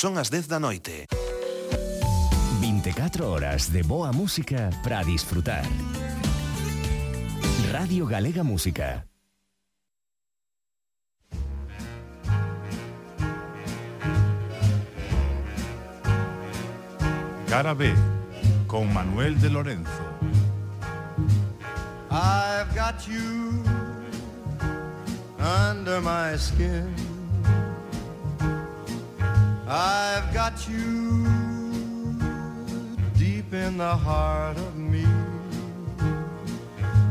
Son as 10 da noite. 24 horas de boa música para disfrutar. Radio Galega Música. Cara B, con Manuel de Lorenzo. I've got you under my skin. I've got you deep in the heart of me.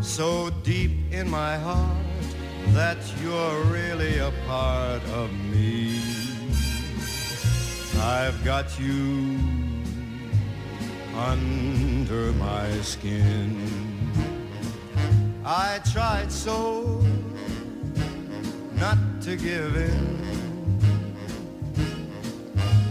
So deep in my heart that you're really a part of me. I've got you under my skin. I tried so not to give in.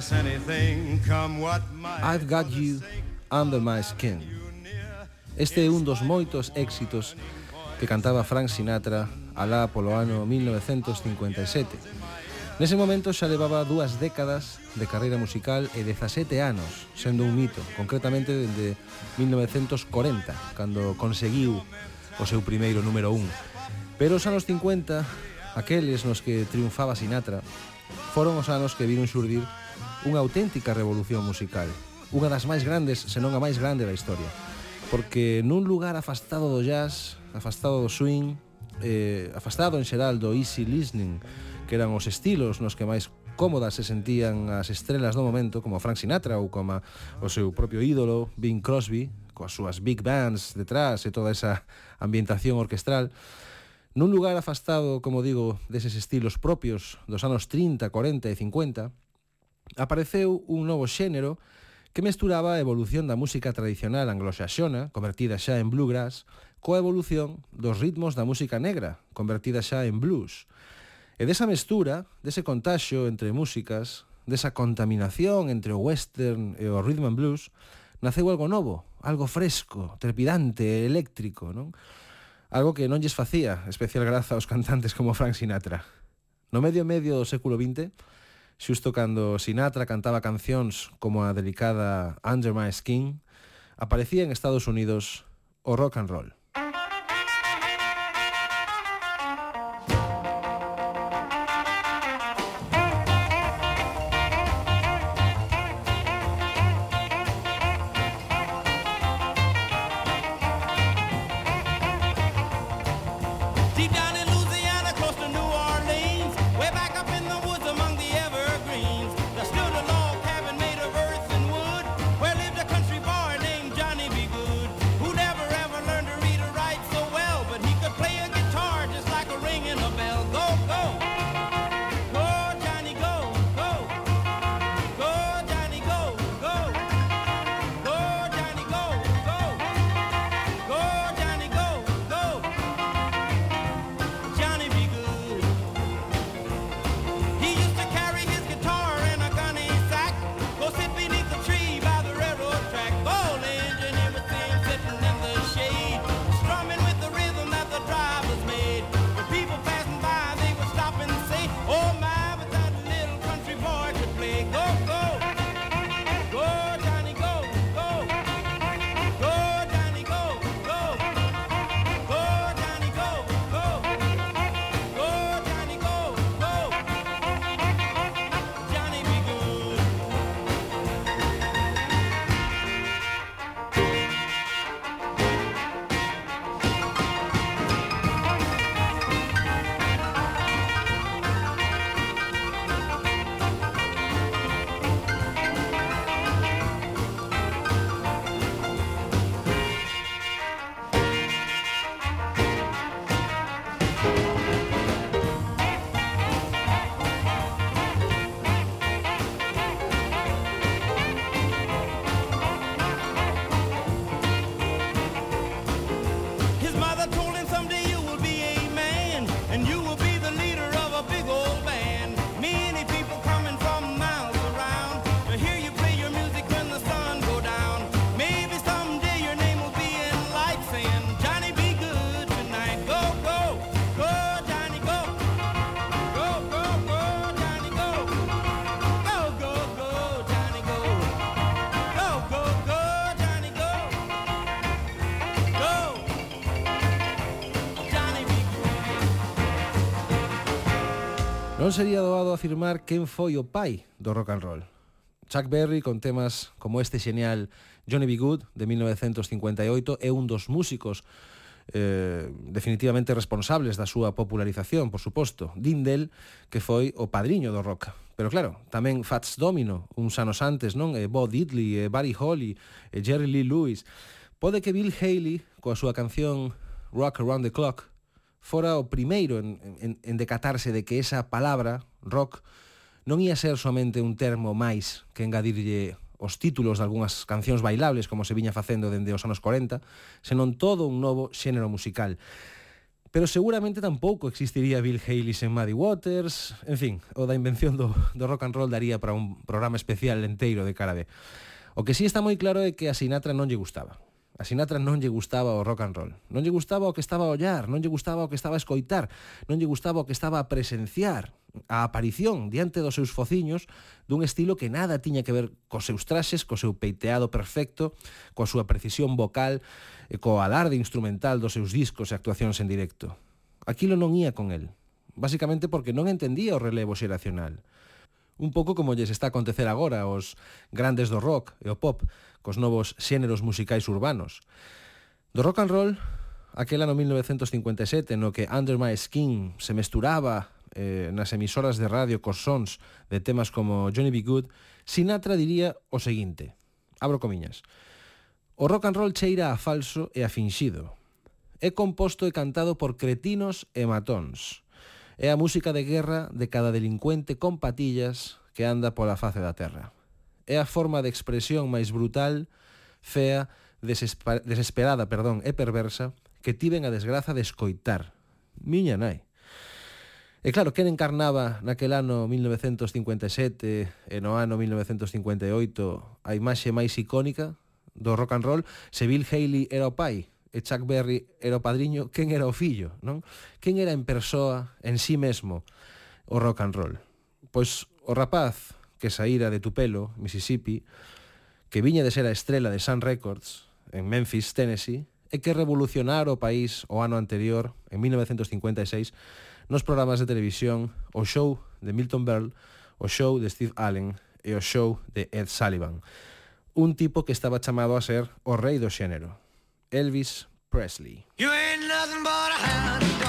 sacrifice anything, come what might. I've got you under my skin. Este é un dos moitos éxitos que cantaba Frank Sinatra alá polo ano 1957. Nese momento xa levaba dúas décadas de carreira musical e 17 anos sendo un mito, concretamente dende 1940, cando conseguiu o seu primeiro número 1. Pero os anos 50, aqueles nos que triunfaba Sinatra, foron os anos que viron xurdir unha auténtica revolución musical, unha das máis grandes, senón a máis grande da historia. Porque nun lugar afastado do jazz, afastado do swing, eh, afastado en xeral do easy listening, que eran os estilos nos que máis cómodas se sentían as estrelas do momento, como Frank Sinatra ou como o seu propio ídolo, Bing Crosby, coas súas big bands detrás e toda esa ambientación orquestral, nun lugar afastado, como digo, deses estilos propios dos anos 30, 40 e 50, apareceu un novo xénero que mesturaba a evolución da música tradicional anglosaxona, convertida xa en bluegrass, coa evolución dos ritmos da música negra, convertida xa en blues. E desa mestura, dese contaxio entre músicas, desa contaminación entre o western e o rhythm and blues, naceu algo novo, algo fresco, trepidante, eléctrico, non? Algo que non lles facía especial graza aos cantantes como Frank Sinatra. No medio medio do século XX, Xusto cando Sinatra cantaba cancións como a delicada Under My Skin, aparecía en Estados Unidos o rock and roll. Non sería doado afirmar quen foi o pai do rock and roll. Chuck Berry con temas como este xenial Johnny B. Good de 1958 é un dos músicos eh, definitivamente responsables da súa popularización, por suposto, Dindel, que foi o padriño do rock. Pero claro, tamén Fats Domino, uns anos antes, non? E Bo Diddley, e Barry Holly, e Jerry Lee Lewis. Pode que Bill Haley, coa súa canción Rock Around the Clock, fora o primeiro en, en, en decatarse de que esa palabra, rock, non ia ser somente un termo máis que engadirlle os títulos de algunhas cancións bailables como se viña facendo dende os anos 40, senón todo un novo xénero musical. Pero seguramente tampouco existiría Bill Haley sen Muddy Waters, en fin, o da invención do, do rock and roll daría para un programa especial enteiro de cara de. O que sí está moi claro é que a Sinatra non lle gustaba. A Sinatra non lle gustaba o rock and roll. Non lle gustaba o que estaba a ollar, non lle gustaba o que estaba a escoitar, non lle gustaba o que estaba a presenciar a aparición diante dos seus fociños dun estilo que nada tiña que ver cos seus traxes, co seu peiteado perfecto, coa súa precisión vocal, e co alarde instrumental dos seus discos e actuacións en directo. Aquilo non ía con el, basicamente porque non entendía o relevo xeracional. Un pouco como lles está a acontecer agora aos grandes do rock e o pop, cos novos xéneros musicais urbanos. Do rock and roll, aquel ano 1957 no que Under My Skin se mesturaba eh, nas emisoras de radio cos sons de temas como Johnny B. Good, Sinatra diría o seguinte, abro comiñas, o rock and roll cheira a falso e a finxido. É composto e cantado por cretinos e matóns É a música de guerra de cada delincuente con patillas que anda pola face da terra. É a forma de expresión máis brutal, fea, desesperada, perdón, e perversa que tiven a desgraza de escoitar. Miña nai. E claro, quen encarnaba naquel ano 1957 e no ano 1958 a imaxe máis icónica do rock and roll, se Bill Haley era o pai e Chuck Berry era o padriño, quen era o fillo, non? Quen era en persoa, en sí mesmo, o rock and roll? Pois o rapaz que saíra de Tupelo, Mississippi, que viña de ser a estrela de Sun Records en Memphis, Tennessee, e que revolucionara o país o ano anterior, en 1956, nos programas de televisión o show de Milton Berle, o show de Steve Allen e o show de Ed Sullivan un tipo que estaba chamado a ser o rei do xénero. Elvis Presley. You ain't nothing but a hound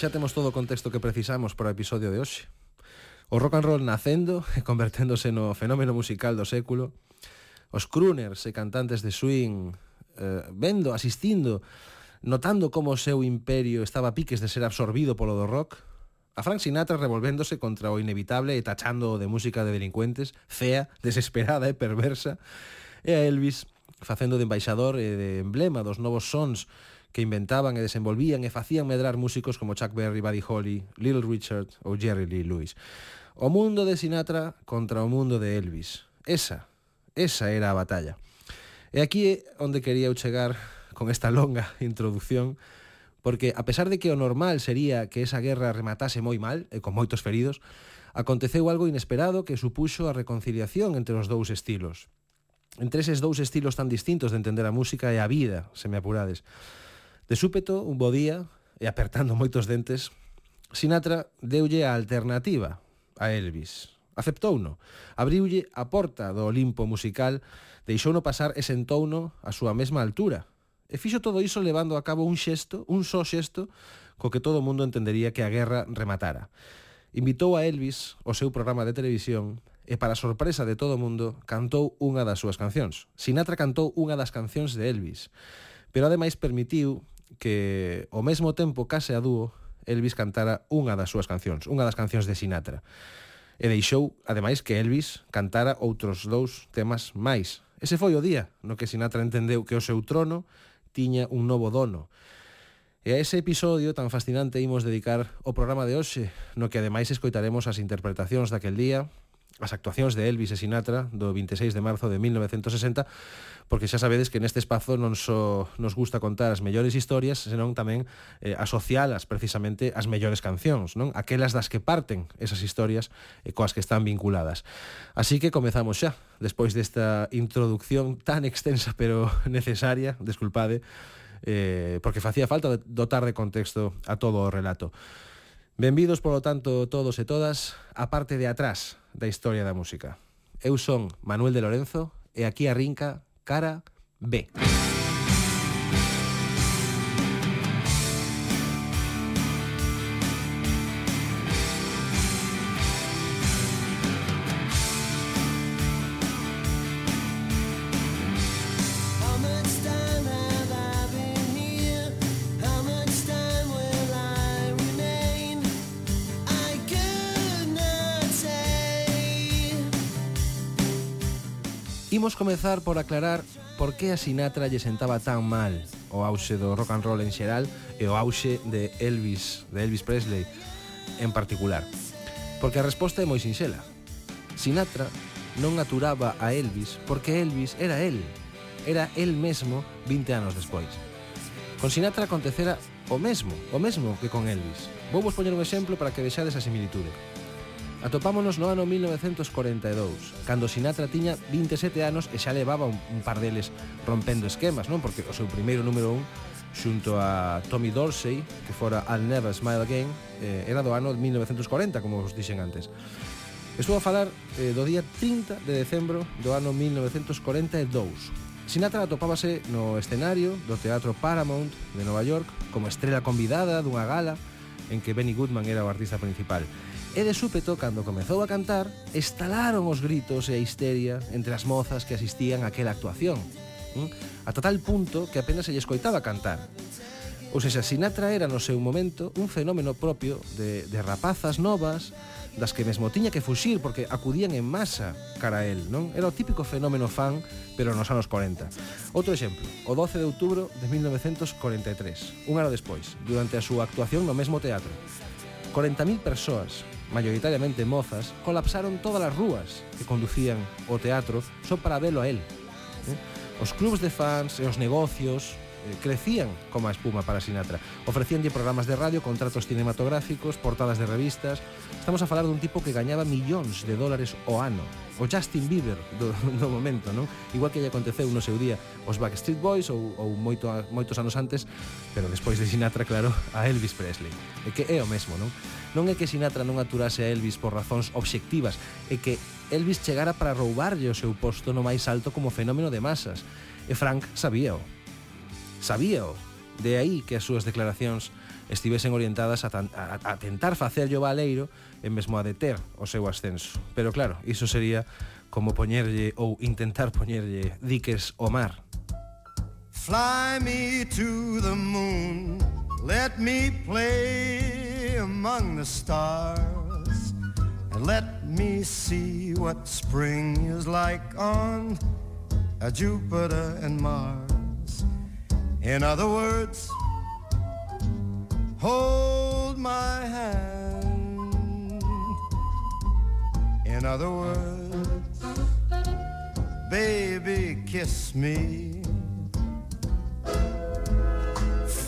xa temos todo o contexto que precisamos para o episodio de hoxe. O rock and roll nacendo e converténdose no fenómeno musical do século, os crooners e cantantes de swing eh, vendo, asistindo, notando como o seu imperio estaba a piques de ser absorbido polo do rock, a Frank Sinatra revolvéndose contra o inevitable e tachando de música de delincuentes, fea, desesperada e perversa, e a Elvis facendo de embaixador e de emblema dos novos sons que inventaban e desenvolvían e facían medrar músicos como Chuck Berry, Buddy Holly, Little Richard ou Jerry Lee Lewis. O mundo de Sinatra contra o mundo de Elvis. Esa, esa era a batalla. E aquí é onde quería eu chegar con esta longa introducción, porque a pesar de que o normal sería que esa guerra rematase moi mal e con moitos feridos, aconteceu algo inesperado que supuxo a reconciliación entre os dous estilos. Entre eses dous estilos tan distintos de entender a música e a vida, se me apurades. De súpeto, un bo día, e apertando moitos dentes, Sinatra deulle a alternativa a Elvis. Aceptouno, abriulle a porta do Olimpo musical, deixouno pasar e sentouno a súa mesma altura. E fixo todo iso levando a cabo un xesto, un só xesto, co que todo o mundo entendería que a guerra rematara. Invitou a Elvis ao seu programa de televisión e para sorpresa de todo o mundo cantou unha das súas cancións. Sinatra cantou unha das cancións de Elvis, pero ademais permitiu que ao mesmo tempo case a dúo Elvis cantara unha das súas cancións, unha das cancións de Sinatra. E deixou, ademais, que Elvis cantara outros dous temas máis. Ese foi o día no que Sinatra entendeu que o seu trono tiña un novo dono. E a ese episodio tan fascinante imos dedicar o programa de hoxe, no que ademais escoitaremos as interpretacións daquel día, as actuacións de Elvis e Sinatra do 26 de marzo de 1960, porque xa sabedes que neste espazo non só nos gusta contar as mellores historias, senón tamén eh, asocialas precisamente as mellores cancións, non? Aquelas das que parten esas historias e eh, coas que están vinculadas. Así que comezamos xa, despois desta introducción tan extensa pero necesaria, desculpade, eh, porque facía falta dotar de contexto a todo o relato. Benvidos, polo tanto, todos e todas a parte de atrás da historia da música. Eu son Manuel de Lorenzo e aquí arrinca Cara B. Cara B. Imos comezar por aclarar por que a Sinatra lle sentaba tan mal o auxe do rock and roll en xeral e o auxe de Elvis, de Elvis Presley en particular. Porque a resposta é moi sinxela. Sinatra non aturaba a Elvis porque Elvis era el, era el mesmo 20 anos despois. Con Sinatra acontecera o mesmo, o mesmo que con Elvis. Vou vos poñer un exemplo para que vexades a similitude. Atopámonos no ano 1942, cando Sinatra tiña 27 anos e xa levaba un, un par deles rompendo esquemas, non? Porque o seu primeiro número un, xunto a Tommy Dorsey, que fora I'll Never Smile Again, eh, era do ano 1940, como os dixen antes. Estou a falar eh, do día 30 de decembro do ano 1942. Sinatra atopábase no escenario do Teatro Paramount de Nova York como estrela convidada dunha gala en que Benny Goodman era o artista principal. E de súpeto, cando comezou a cantar, estalaron os gritos e a histeria entre as mozas que asistían a aquela actuación, hm? ata tal punto que apenas se lle escoitaba cantar. Ou seja, Sinatra era no seu momento un fenómeno propio de, de rapazas novas das que mesmo tiña que fuxir porque acudían en masa cara a él, non? Era o típico fenómeno fan, pero nos anos 40. Outro exemplo, o 12 de outubro de 1943, un ano despois, durante a súa actuación no mesmo teatro. 40.000 persoas mayoritariamente mozas, colapsaron todas as rúas que conducían o teatro só para velo a él. Eh? Os clubs de fans e os negocios eh, crecían como a espuma para Sinatra. Ofrecíanlle programas de radio, contratos cinematográficos, portadas de revistas. Estamos a falar dun tipo que gañaba millóns de dólares o ano. O Justin Bieber do, do momento, non? Igual que lle aconteceu no seu día os Backstreet Boys ou, ou moito, moitos anos antes, pero despois de Sinatra, claro, a Elvis Presley. E que é o mesmo, non? non é que Sinatra non aturase a Elvis por razóns obxectivas, é que Elvis chegara para roubarlle o seu posto no máis alto como fenómeno de masas. E Frank sabíao. Sabíao. De aí que as súas declaracións estivesen orientadas a, tan, a, a tentar facerlle o baleiro e mesmo a deter o seu ascenso. Pero claro, iso sería como poñerlle ou intentar poñerlle diques o mar. Fly me to the moon, let me play among the stars, and let me see what spring is like on a Jupiter and Mars. In other words, hold my hand. In other words, baby, kiss me.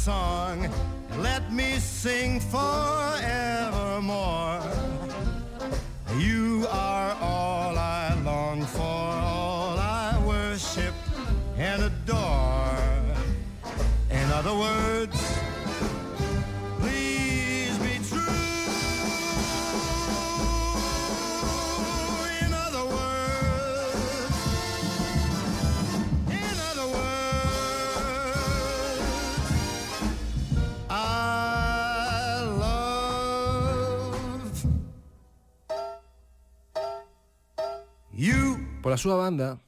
Song let me sing forevermore. You Pola súa banda,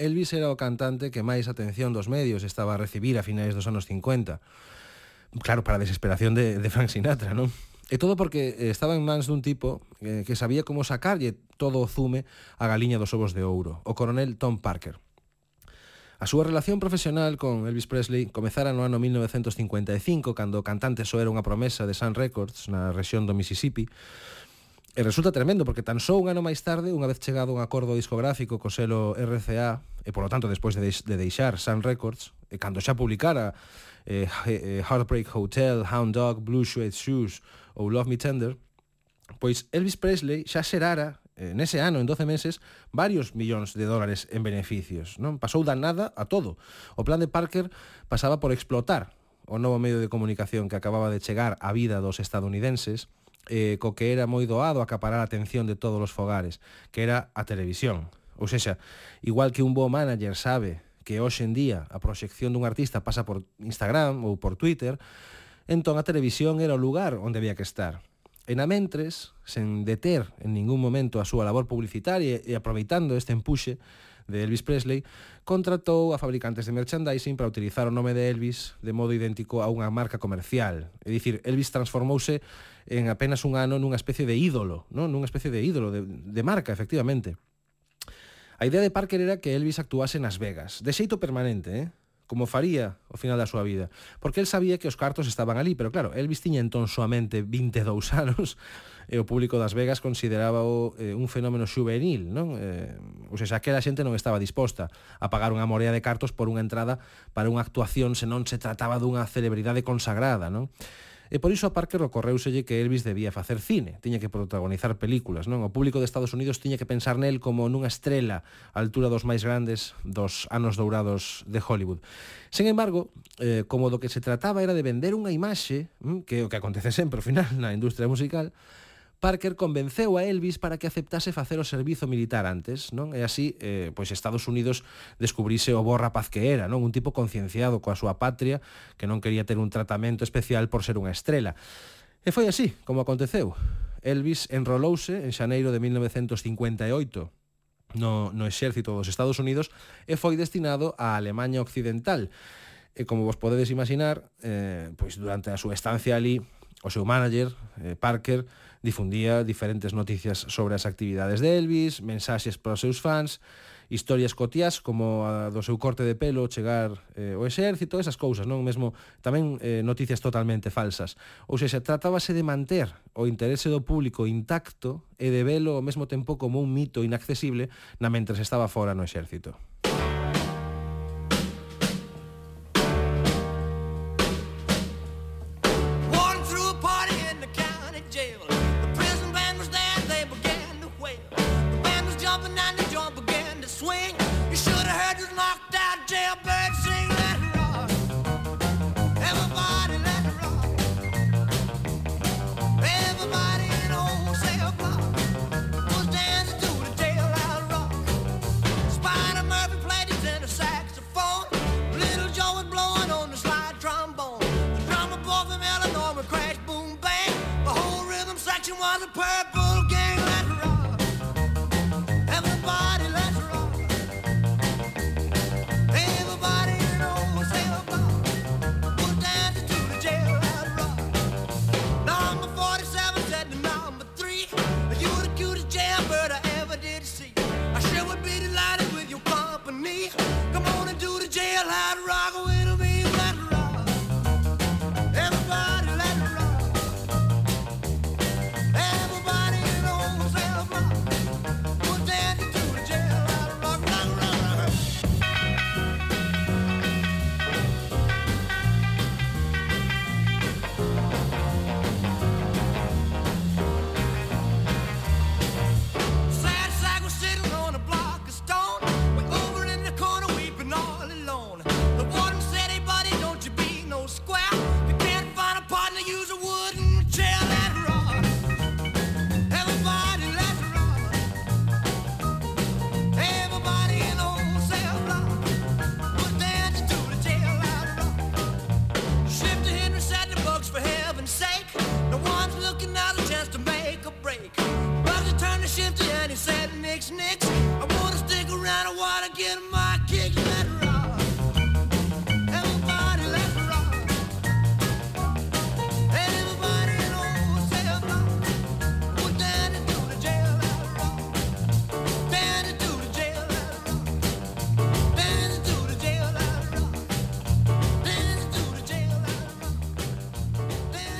Elvis era o cantante que máis atención dos medios estaba a recibir a finais dos anos 50. Claro, para a desesperación de, de Frank Sinatra, non? E todo porque eh, estaba en mans dun tipo eh, que sabía como sacarlle todo o zume a galiña dos ovos de ouro, o coronel Tom Parker. A súa relación profesional con Elvis Presley comezara no ano 1955, cando o cantante só era unha promesa de Sun Records na rexión do Mississippi, E resulta tremendo, porque tan só un ano máis tarde, unha vez chegado un acordo discográfico co selo RCA, e polo tanto despois de, de deixar Sun Records, e cando xa publicara eh, eh, Heartbreak Hotel, Hound Dog, Blue Suede Shoes ou Love Me Tender, pois Elvis Presley xa xerara eh, nese ano, en 12 meses, varios millóns de dólares en beneficios. Non Pasou da nada a todo. O plan de Parker pasaba por explotar o novo medio de comunicación que acababa de chegar á vida dos estadounidenses eh, co que era moi doado acaparar a atención de todos os fogares, que era a televisión. Ou seja, igual que un bo manager sabe que hoxe en día a proxección dun artista pasa por Instagram ou por Twitter, entón a televisión era o lugar onde había que estar. E na mentres, sen deter en ningún momento a súa labor publicitaria e aproveitando este empuxe, de Elvis Presley, contratou a fabricantes de merchandising para utilizar o nome de Elvis de modo idéntico a unha marca comercial. É dicir, Elvis transformouse en apenas un ano nunha especie de ídolo, non? nunha especie de ídolo de, de marca, efectivamente. A idea de Parker era que Elvis actuase nas Vegas, de xeito permanente, eh? como faría ao final da súa vida, porque el sabía que os cartos estaban ali, pero claro, Elvis tiña entón soamente 22 anos, e o público das Vegas consideraba o, eh, un fenómeno juvenil, non? Eh, ou seja, aquela xente non estaba disposta a pagar unha morea de cartos por unha entrada para unha actuación se non se trataba dunha celebridade consagrada, non? E por iso a Parker ocorreuselle que Elvis debía facer cine, tiña que protagonizar películas, non? O público de Estados Unidos tiña que pensar nel como nunha estrela á altura dos máis grandes dos anos dourados de Hollywood. Sen embargo, eh, como do que se trataba era de vender unha imaxe, mm, que é o que acontece sempre ao final na industria musical, Parker convenceu a Elvis para que aceptase facer o servizo militar antes, non? E así, eh, pois Estados Unidos descubrise o bo rapaz que era, non? Un tipo concienciado coa súa patria, que non quería ter un tratamento especial por ser unha estrela. E foi así como aconteceu. Elvis enrolouse en xaneiro de 1958 no, no exército dos Estados Unidos e foi destinado á Alemanha Occidental. E como vos podedes imaginar, eh, pois durante a súa estancia ali, o seu manager, eh, Parker, difundía diferentes noticias sobre as actividades de Elvis, mensaxes para os seus fans, historias cotías como a do seu corte de pelo chegar eh, o exército, esas cousas, non? Mesmo tamén eh, noticias totalmente falsas. Ou seja, tratábase de manter o interese do público intacto e de velo ao mesmo tempo como un mito inaccesible na mentres estaba fora no exército.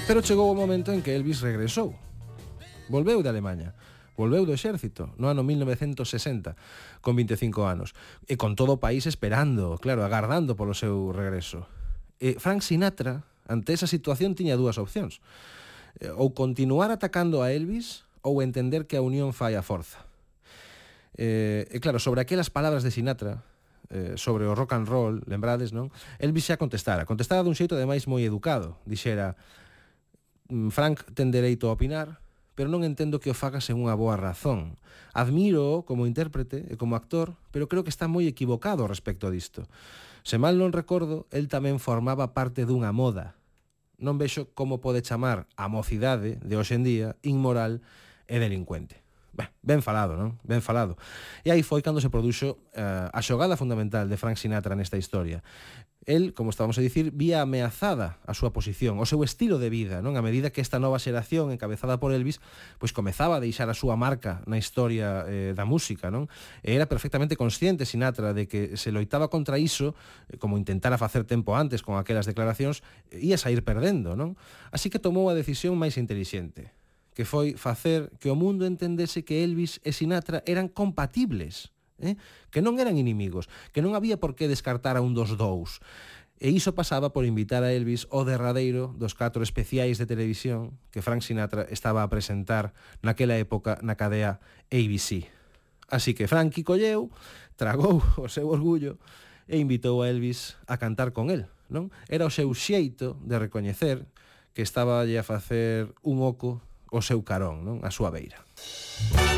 Pero chegou o momento en que Elvis regresou. Volveu de Alemanha. Volveu do exército no ano 1960, con 25 anos, e con todo o país esperando, claro, agardando polo seu regreso. E Frank Sinatra, ante esa situación, tiña dúas opcións. Eh, ou continuar atacando a Elvis ou entender que a unión fai a forza. Eh, e claro, sobre aquelas palabras de Sinatra, eh, sobre o rock and roll, lembrades, non? Elvis xa contestara, contestara dun xeito ademais moi educado, dixera Mm, Frank ten dereito a opinar, pero non entendo que o faga sen unha boa razón. Admiro como intérprete e como actor, pero creo que está moi equivocado respecto disto. Se mal non recordo, el tamén formaba parte dunha moda. Non vexo como pode chamar a mocidade de hoxendía inmoral e delincuente. Ben, ben falado, non? Ben falado. E aí foi cando se produxo uh, a xogada fundamental de Frank Sinatra nesta historia. El, como estábamos a dicir, vía ameazada a súa posición, o seu estilo de vida, non? A medida que esta nova xeración encabezada por Elvis, pois comezaba a deixar a súa marca na historia eh, da música, non? E era perfectamente consciente Sinatra de que se loitaba contra iso, eh, como intentara facer tempo antes con aquelas declaracións, eh, ia sair perdendo, non? Así que tomou a decisión máis inteligente, que foi facer que o mundo entendese que Elvis e Sinatra eran compatibles eh? que non eran inimigos, que non había por que descartar a un dos dous. E iso pasaba por invitar a Elvis ao derradeiro dos catro especiais de televisión que Frank Sinatra estaba a presentar naquela época na cadea ABC. Así que Frankie colleu, tragou o seu orgullo e invitou a Elvis a cantar con el. Non? Era o seu xeito de recoñecer que estaba a facer un oco o seu carón, non? a súa beira. Música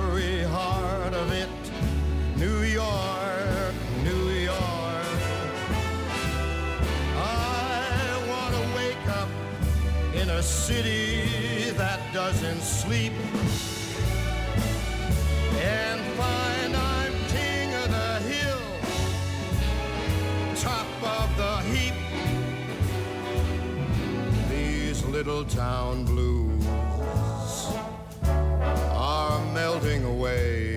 York, New York. I want to wake up in a city that doesn't sleep and find I'm king of the hill, top of the heap. These little town blues are melting away.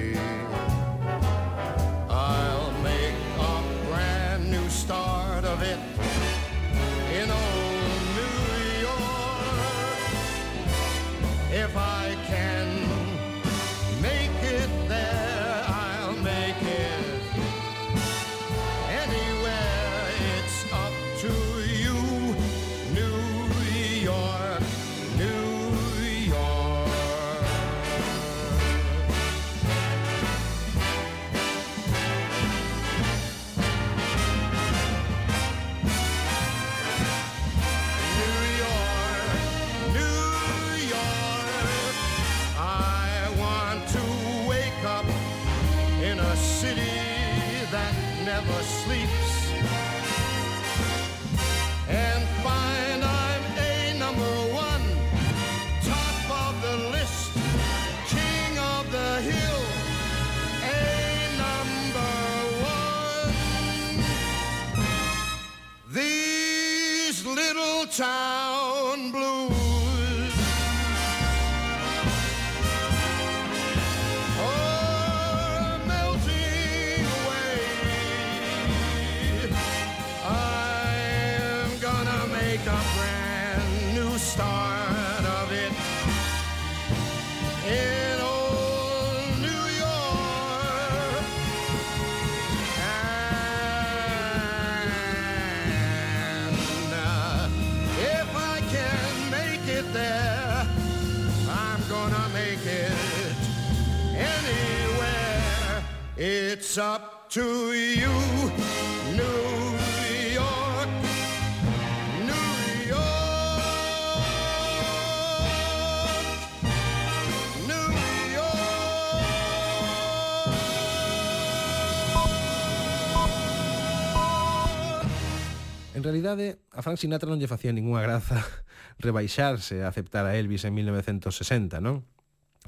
realidade, a Frank Sinatra non lle facía ninguna graza rebaixarse a aceptar a Elvis en 1960, non?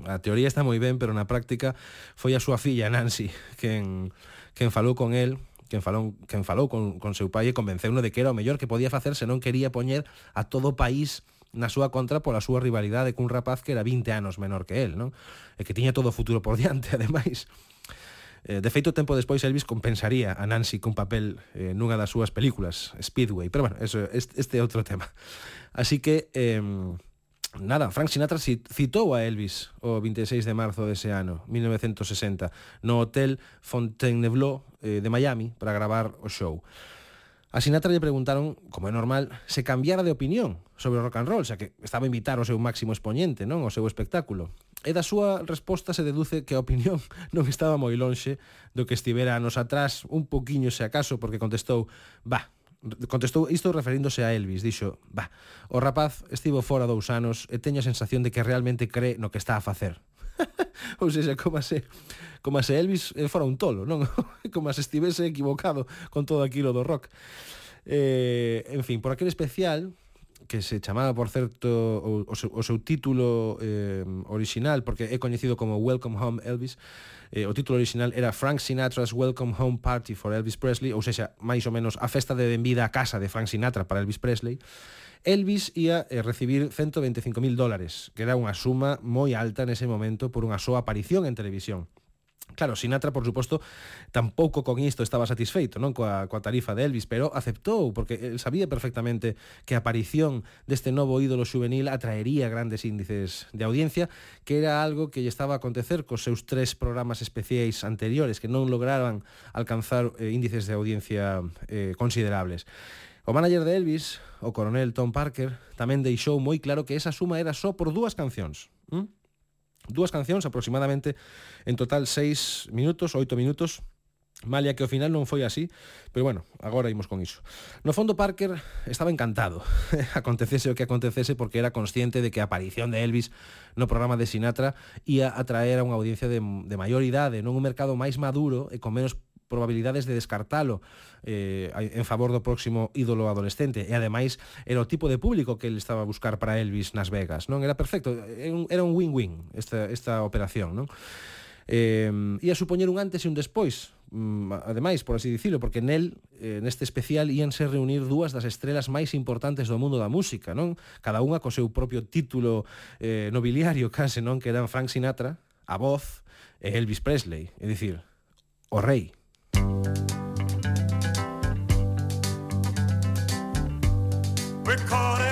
A teoría está moi ben, pero na práctica foi a súa filla Nancy quen, quen falou con el quen falou, quen falou con, con seu pai e convenceuno de que era o mellor que podía facer se non quería poñer a todo o país na súa contra pola súa rivalidade cun rapaz que era 20 anos menor que el, non? E que tiña todo o futuro por diante, ademais. Eh, de feito, tempo despois Elvis compensaría a Nancy cun papel eh, nunha das súas películas, Speedway, pero bueno, eso, este é outro tema. Así que, eh, nada, Frank Sinatra citou a Elvis o 26 de marzo dese ano, 1960, no Hotel Fontainebleau eh, de Miami para gravar o show. A Sinatra lle preguntaron, como é normal, se cambiara de opinión sobre o rock and roll, xa que estaba a invitar o seu máximo expoñente, non, o seu espectáculo. E da súa resposta se deduce que a opinión non estaba moi lonxe do que estivera anos atrás, un poquiño se acaso, porque contestou, "Bah, contestou isto referíndose a Elvis, dixo, "Bah, o rapaz estivo fora dous anos e teño a sensación de que realmente cree no que está a facer." ou seja, como se como se Elvis eh, fora un tolo, non? como se estivese equivocado con todo aquilo do rock. Eh, en fin, por aquel especial que se chamaba, por certo, o, o, seu, o seu título eh, original, porque é coñecido como Welcome Home Elvis, eh, o título original era Frank Sinatra's Welcome Home Party for Elvis Presley, ou seja, máis ou menos, a festa de benvida a casa de Frank Sinatra para Elvis Presley, Elvis ia eh, recibir 125.000 dólares, que era unha suma moi alta nese momento por unha súa aparición en televisión. Claro, Sinatra, por suposto, tampouco con isto estaba satisfeito non coa, coa tarifa de Elvis, pero aceptou, porque el sabía perfectamente que a aparición deste novo ídolo juvenil atraería grandes índices de audiencia, que era algo que lle estaba a acontecer cos seus tres programas especiais anteriores, que non lograban alcanzar eh, índices de audiencia eh, considerables. O manager de Elvis, o coronel Tom Parker, tamén deixou moi claro que esa suma era só por dúas cancións. ¿Mm? Dúas cancións, aproximadamente, en total seis minutos, oito minutos, Malia que ao final non foi así, pero bueno, agora imos con iso. No fondo Parker estaba encantado, acontecese o que acontecese porque era consciente de que a aparición de Elvis no programa de Sinatra ia atraer a unha audiencia de, de maior idade, non un mercado máis maduro e con menos probabilidades de descartalo eh, en favor do próximo ídolo adolescente e ademais era o tipo de público que ele estaba a buscar para Elvis nas Vegas non era perfecto era un win-win esta, esta operación non eh, ia supoñer un antes e un despois mm, ademais, por así dicilo, porque nel eh, neste especial íanse reunir dúas das estrelas máis importantes do mundo da música, non? Cada unha co seu propio título eh, nobiliario case, non? Que eran Frank Sinatra, a voz, e Elvis Presley, é dicir, o rei. We're caught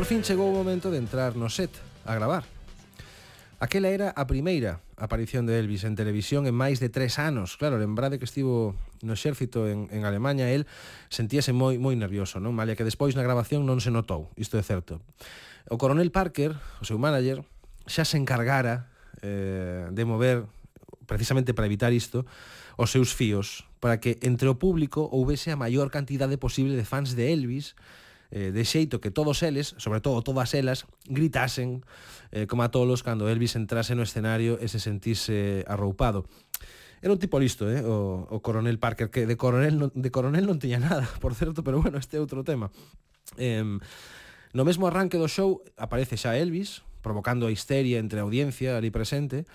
por fin chegou o momento de entrar no set a gravar. Aquela era a primeira aparición de Elvis en televisión en máis de tres anos. Claro, lembrade que estivo no exército en, en Alemanha, el sentíase moi moi nervioso, non? Malia que despois na grabación non se notou, isto é certo. O coronel Parker, o seu manager, xa se encargara eh, de mover precisamente para evitar isto, os seus fíos para que entre o público houvese a maior cantidade posible de fans de Elvis eh, de xeito que todos eles, sobre todo todas elas, gritasen eh, como a tolos cando Elvis entrase no escenario e se sentise arroupado. Era un tipo listo, eh, o, o coronel Parker, que de coronel, non, de coronel non tiña nada, por certo, pero bueno, este é outro tema. Eh, no mesmo arranque do show aparece xa Elvis, provocando a histeria entre a audiencia ali presente,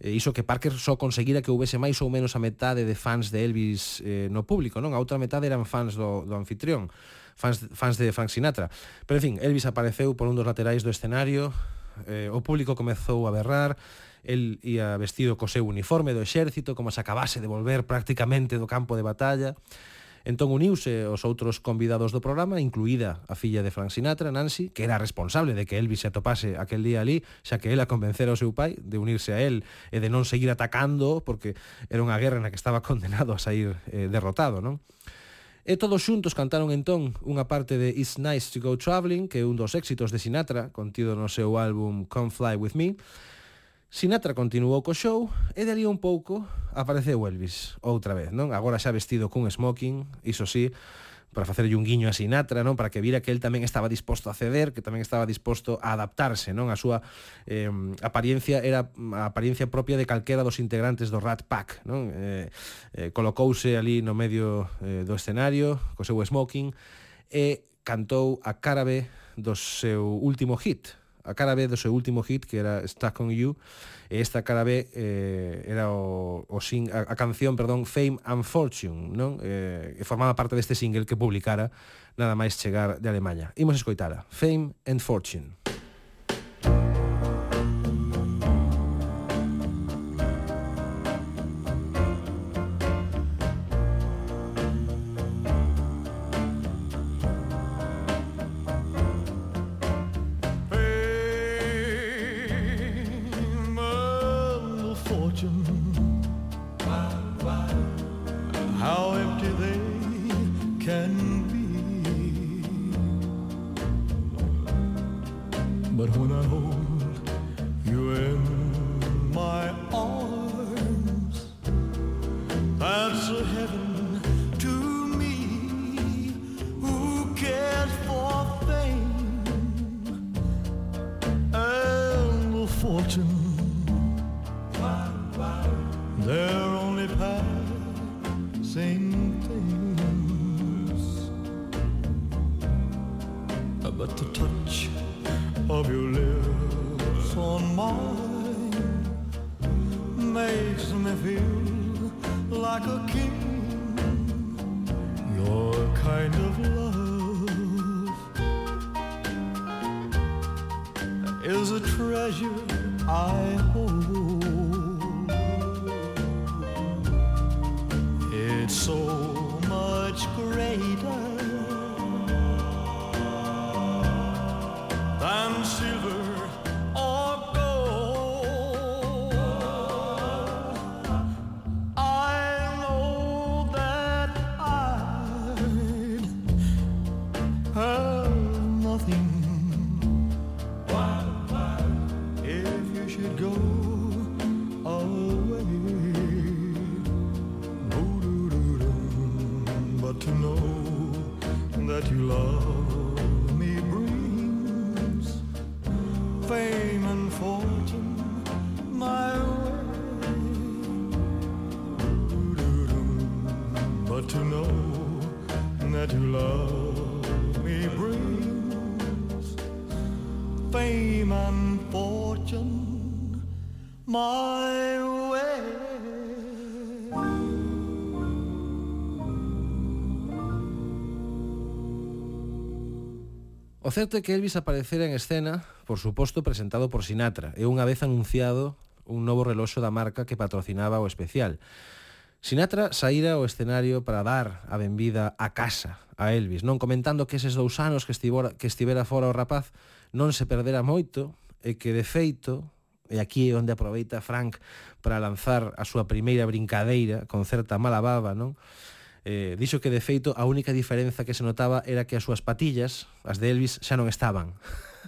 e iso que Parker só conseguira que houvese máis ou menos a metade de fans de Elvis eh, no público, non? A outra metade eran fans do, do anfitrión fans, fans de Frank Sinatra. Pero en fin, Elvis apareceu por un dos laterais do escenario, eh, o público comezou a berrar, el ia vestido co seu uniforme do exército, como se acabase de volver prácticamente do campo de batalla. Entón uniuse os outros convidados do programa, incluída a filla de Frank Sinatra, Nancy, que era responsable de que Elvis se atopase aquel día ali, xa que ela convencera o seu pai de unirse a él e de non seguir atacando, porque era unha guerra na que estaba condenado a sair eh, derrotado, non? E todos xuntos cantaron entón unha parte de It's Nice to Go Traveling, que é un dos éxitos de Sinatra, contido no seu álbum Come Fly With Me. Sinatra continuou co show e dali un pouco apareceu Elvis outra vez, non? Agora xa vestido cun smoking, iso sí, si, para facerlle un guiño a Sinatra, non? Para que vira que el tamén estaba disposto a ceder, que tamén estaba disposto a adaptarse, non? A súa eh, apariencia era a apariencia propia de calquera dos integrantes do Rat Pack, non? Eh, eh, colocouse ali no medio eh, do escenario, co seu smoking, e cantou a cara B do seu último hit, a cara B do seu último hit que era Stuck on You e esta cara B eh, era o, o sing, a, a canción perdón Fame and Fortune non? Eh, e formaba parte deste single que publicara nada máis chegar de Alemanha imos escoitala Fame and Fortune O certo é que Elvis aparecera en escena, por suposto, presentado por Sinatra, e unha vez anunciado un novo reloxo da marca que patrocinaba o especial. Sinatra saíra ao escenario para dar a benvida a casa a Elvis, non comentando que eses dous anos que estivora, que estivera fora o rapaz non se perdera moito e que, de feito, e aquí é onde aproveita Frank para lanzar a súa primeira brincadeira con certa mala baba, non? Eh, dixo que, de feito, a única diferenza que se notaba era que as súas patillas, as de Elvis, xa non estaban.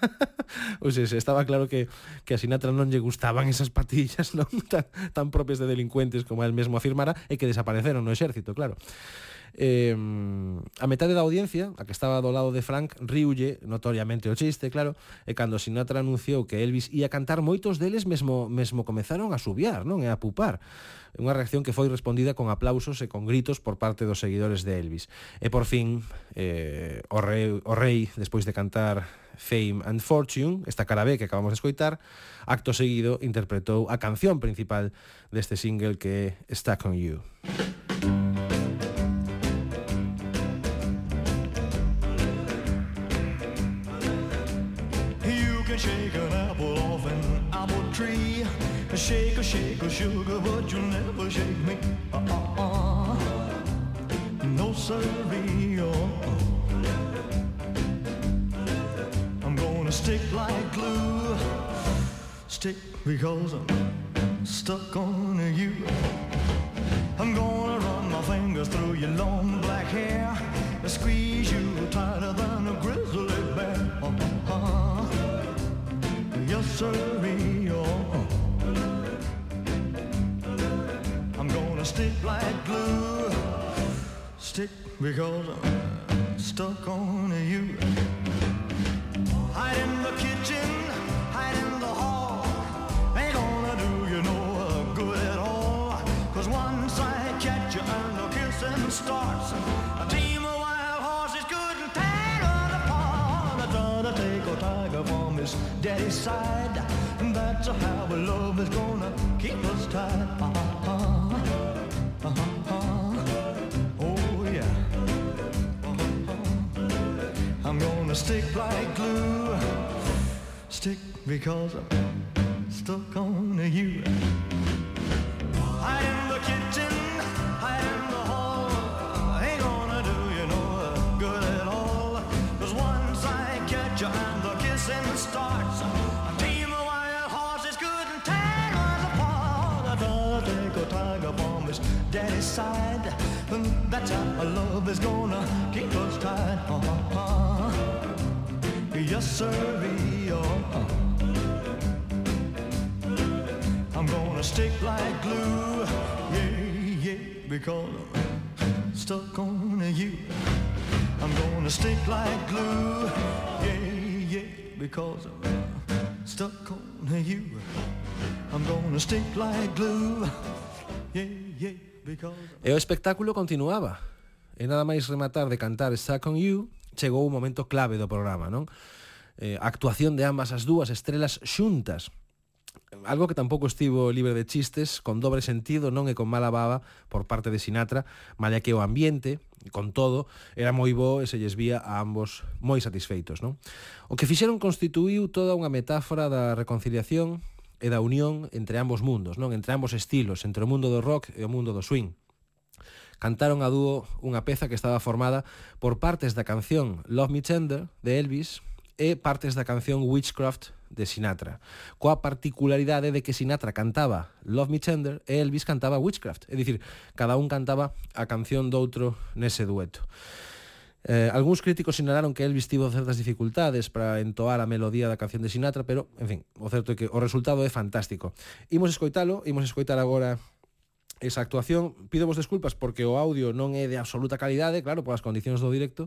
ou seja, estaba claro que, que a Sinatra non lle gustaban esas patillas non tan, tan propias de delincuentes como el mesmo afirmara e que desapareceron no exército, claro. Eh, a metade da audiencia, a que estaba do lado de Frank, riulle notoriamente o chiste, claro, e cando Sinatra anunciou que Elvis ia cantar, moitos deles mesmo mesmo comezaron a subiar, non? E a pupar. Unha reacción que foi respondida con aplausos e con gritos por parte dos seguidores de Elvis. E por fin, eh, o, rei, o rei, despois de cantar Fame and Fortune, esta cara B que acabamos de escoitar, acto seguido interpretou a canción principal deste single que é Stuck on You. Shake an apple off an apple tree. Shake a shake a sugar, but you'll never shake me. Uh-uh-uh. No siree. Oh. I'm gonna stick like glue. Stick because I'm stuck on you. I'm gonna run my fingers through your long black hair squeeze you tighter than a grizzly bear. Uh-huh. I'm gonna stick like glue. Stick because I'm stuck on you. Hide in the kitchen, hide in the hall. Ain't gonna do you no good at all. Cause once I catch you and the kissing starts, his daddy's side. That's how our love is gonna keep us tied. Uh-huh. Uh-huh. Oh yeah. Uh-huh. I'm gonna stick like glue. Stick because I'm stuck on you. Hide in the kitchen, starts, a team of wild horses couldn't tear us apart. I gotta take a tiger from his daddy's side. And that's how love is gonna keep us tied. Uh-huh. Yes, sir. Oh. I'm gonna stick like glue. Yeah, yeah, because I'm stuck on you. I'm gonna stick like glue. Yeah, because I'm stuck on you. I'm gonna stick like glue. Yeah, yeah, because... E o espectáculo continuaba. E nada máis rematar de cantar Stuck on You, chegou o momento clave do programa, non? Eh, actuación de ambas as dúas estrelas xuntas algo que tampouco estivo libre de chistes, con dobre sentido, non e con mala baba por parte de Sinatra, malla que o ambiente, con todo, era moi bo e se lles vía a ambos moi satisfeitos. Non? O que fixeron constituíu toda unha metáfora da reconciliación e da unión entre ambos mundos, non entre ambos estilos, entre o mundo do rock e o mundo do swing cantaron a dúo unha peza que estaba formada por partes da canción Love Me Tender de Elvis e partes da canción Witchcraft de Sinatra, coa particularidade de que Sinatra cantaba Love Me Tender e Elvis cantaba Witchcraft, é dicir, cada un cantaba a canción do outro nese dueto. Eh, algúns críticos sinalaron que Elvis tivo certas dificultades para entoar a melodía da canción de Sinatra, pero, en fin, o certo é que o resultado é fantástico. Imos escoitalo, imos escoitar agora esa actuación. Pidemos desculpas porque o audio non é de absoluta calidade, claro, polas condicións do directo,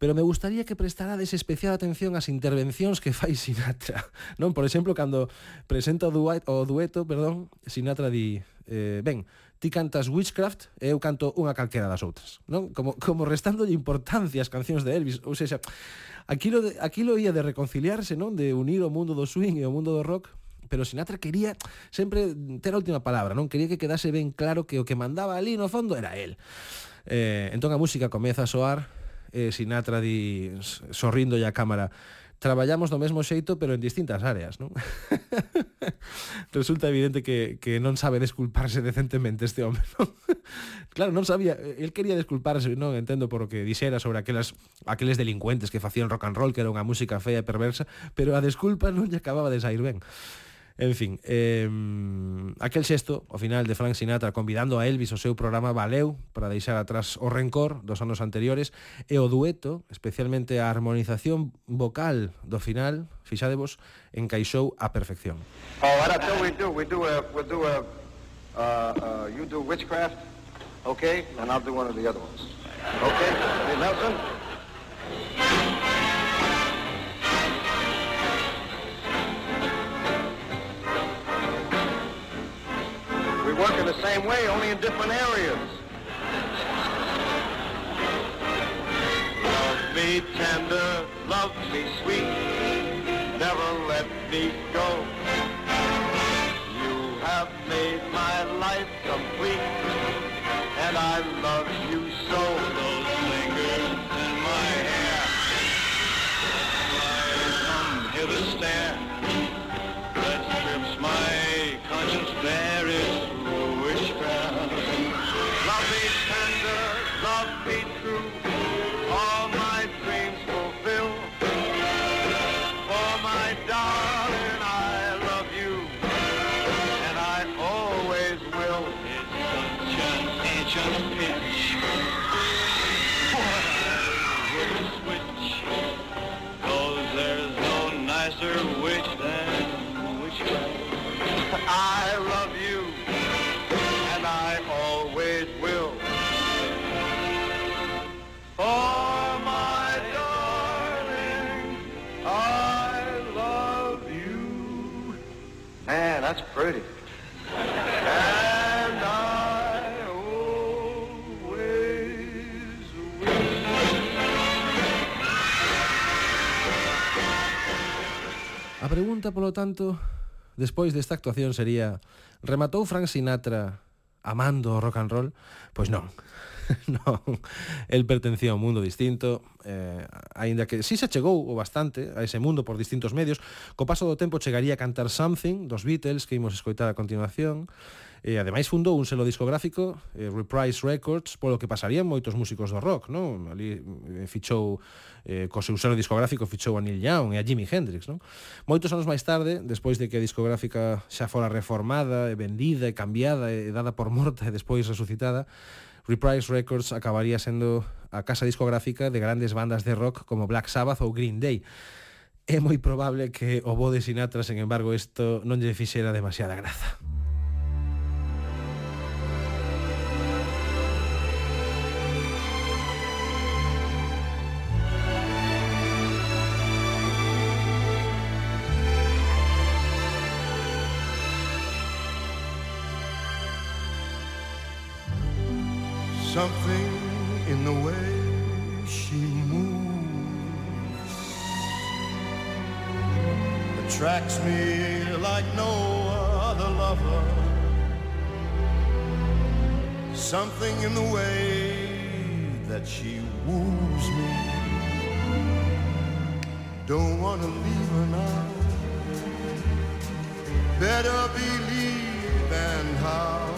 pero me gustaría que prestarades especial atención ás intervencións que fai Sinatra. Non, por exemplo, cando presenta o, duet, o dueto, perdón, Sinatra di, eh, ben, ti cantas Witchcraft e eu canto unha calquera das outras, non? Como, como restándolle importancia ás cancións de Elvis, ou seja, aquilo, de, aquilo ia de reconciliarse, non? De unir o mundo do swing e o mundo do rock, pero Sinatra quería sempre ter a última palabra, non quería que quedase ben claro que o que mandaba ali no fondo era él. Eh, entón a música comeza a soar eh, Sinatra di sorrindo a cámara traballamos do mesmo xeito pero en distintas áreas, non? Resulta evidente que, que non sabe desculparse decentemente este home, non? claro, non sabía, eh, el quería desculparse, non entendo por o que dixera sobre aquelas aqueles delincuentes que facían rock and roll, que era unha música fea e perversa, pero a desculpa non lle acababa de sair ben. En fin, eh, aquel xesto, ao final de Frank Sinatra convidando a Elvis ao seu programa Valeu para deixar atrás o rencor dos anos anteriores e o dueto, especialmente a harmonización vocal do final, fixadevos, encaixou a perfección. Oh, what I tell we do, we do, a, we do a, uh, uh, you do witchcraft, okay, and I'll do one of the other ones. Okay, hey, Nelson? Work in the same way, only in different areas. Love me tender, love me sweet, never let me go. You have made my life complete, and I love you so. John Pitt. pregunta, polo tanto, despois desta actuación sería rematou Frank Sinatra amando o rock and roll? Pois non. non. El pertencía a un mundo distinto, eh, aínda que si se chegou o bastante a ese mundo por distintos medios, co paso do tempo chegaría a cantar Something dos Beatles que imos escoitar a continuación, E ademais fundou un selo discográfico, eh, Reprise Records, polo que pasarían moitos músicos do rock, non? Ali eh, fichou eh, co seu selo discográfico fichou a Neil Young e a Jimi Hendrix, non? Moitos anos máis tarde, despois de que a discográfica xa fora reformada e vendida e cambiada e dada por morta e despois resucitada, Reprise Records acabaría sendo a casa discográfica de grandes bandas de rock como Black Sabbath ou Green Day é moi probable que o bo de Sinatra, sen embargo, isto non lle fixera demasiada graza. Attracts me like no other lover. Something in the way that she woos me. Don't wanna leave her now. Better believe and how.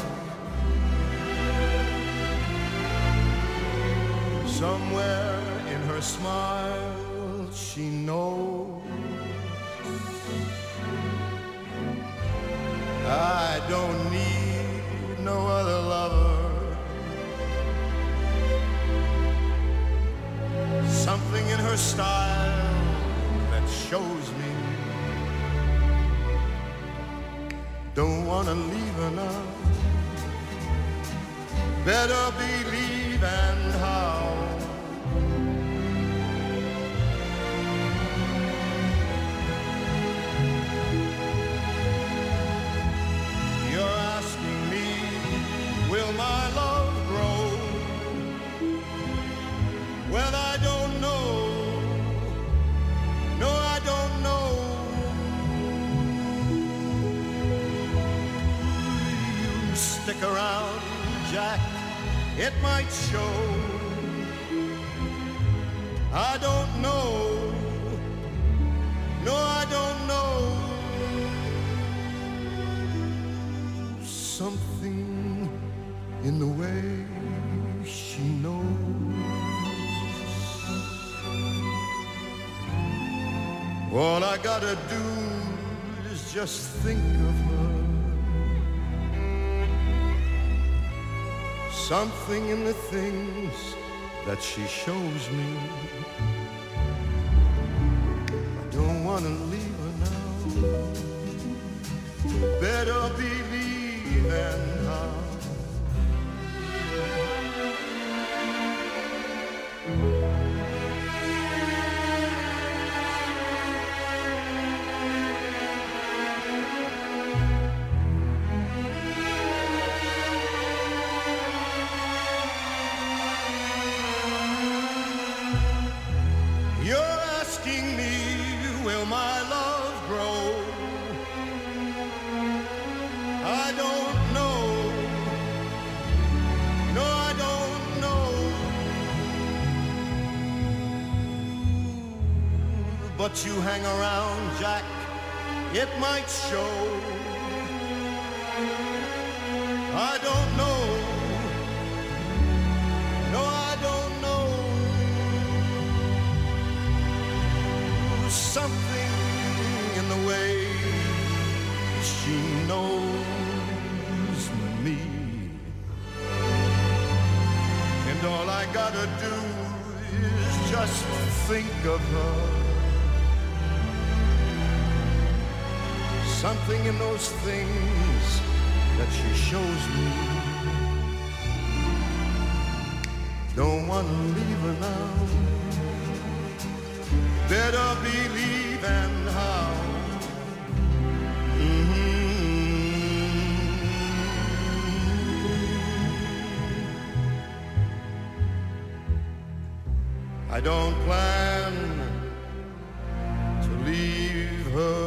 Somewhere in her smile, she knows I don't need no other lover. Something in her style that shows me don't wanna leave her now. Better believe and how. It might show. I don't know. No, I don't know. Something in the way she knows. All I gotta do is just think of her. Something in the things that she shows me. I don't wanna leave her now. Better believe and how. But you hang around, Jack, it might show. I don't know. No, I don't know. something in the way she knows me. And all I gotta do is just think of her. Something in those things that she shows me. Don't wanna leave her now better believe and how. Mm-hmm. I don't plan to leave her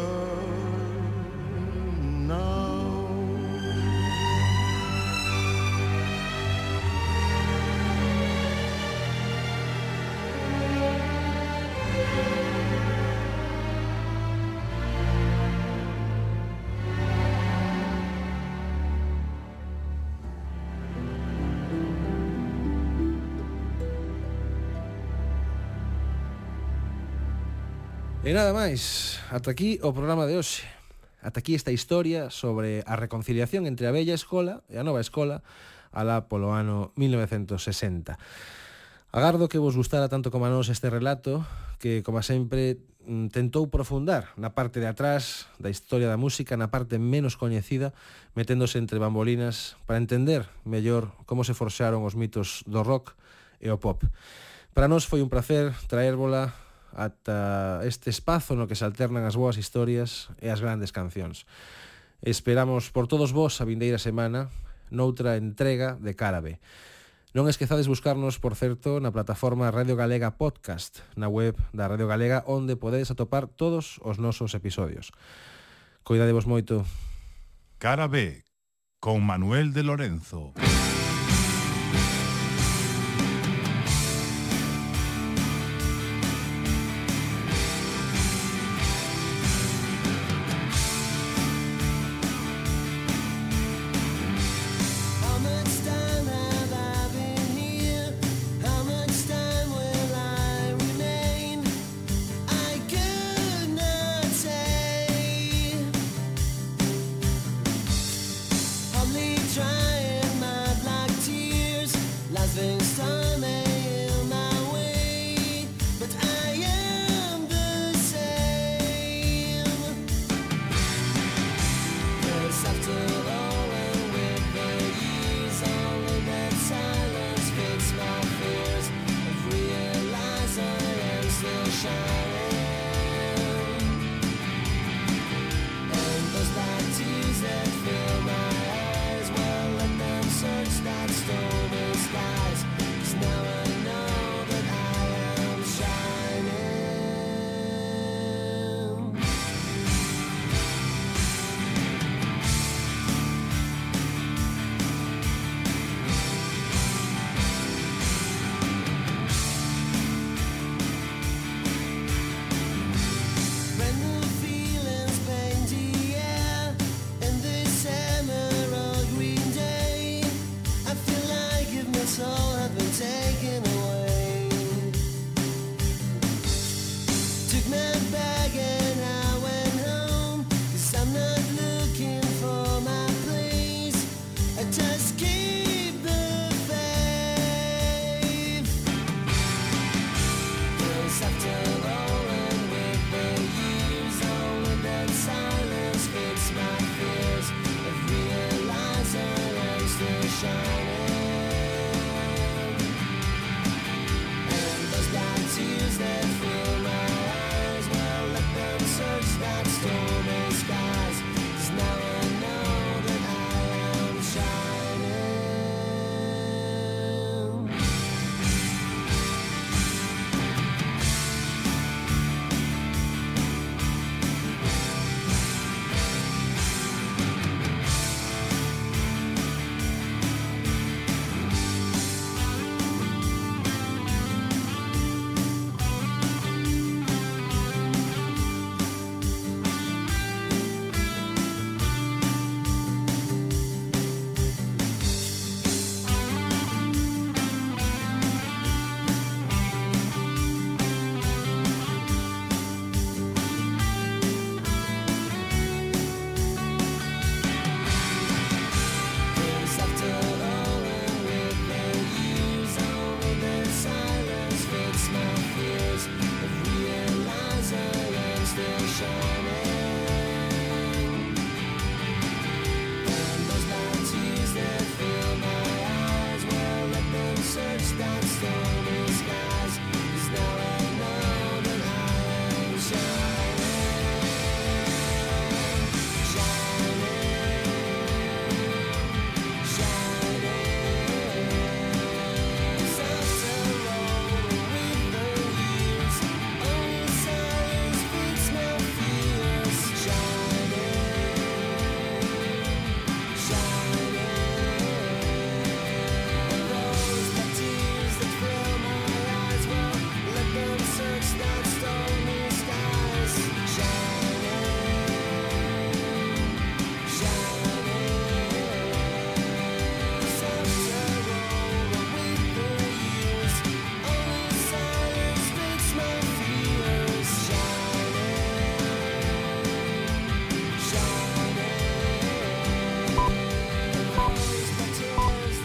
E nada máis, ata aquí o programa de hoxe. Ata aquí esta historia sobre a reconciliación entre a bella escola e a nova escola alá polo ano 1960. Agardo que vos gustara tanto como a nós este relato que, como sempre, mm, tentou profundar na parte de atrás da historia da música, na parte menos coñecida, meténdose entre bambolinas para entender mellor como se forxaron os mitos do rock e o pop. Para nós foi un placer traérvola ata este espazo no que se alternan as boas historias e as grandes cancións. Esperamos por todos vos a vindeira semana noutra entrega de Cárabe. Non esquezades buscarnos, por certo, na plataforma Radio Galega Podcast, na web da Radio Galega, onde podedes atopar todos os nosos episodios. Coidadevos moito. Cara B, con Manuel de Lorenzo.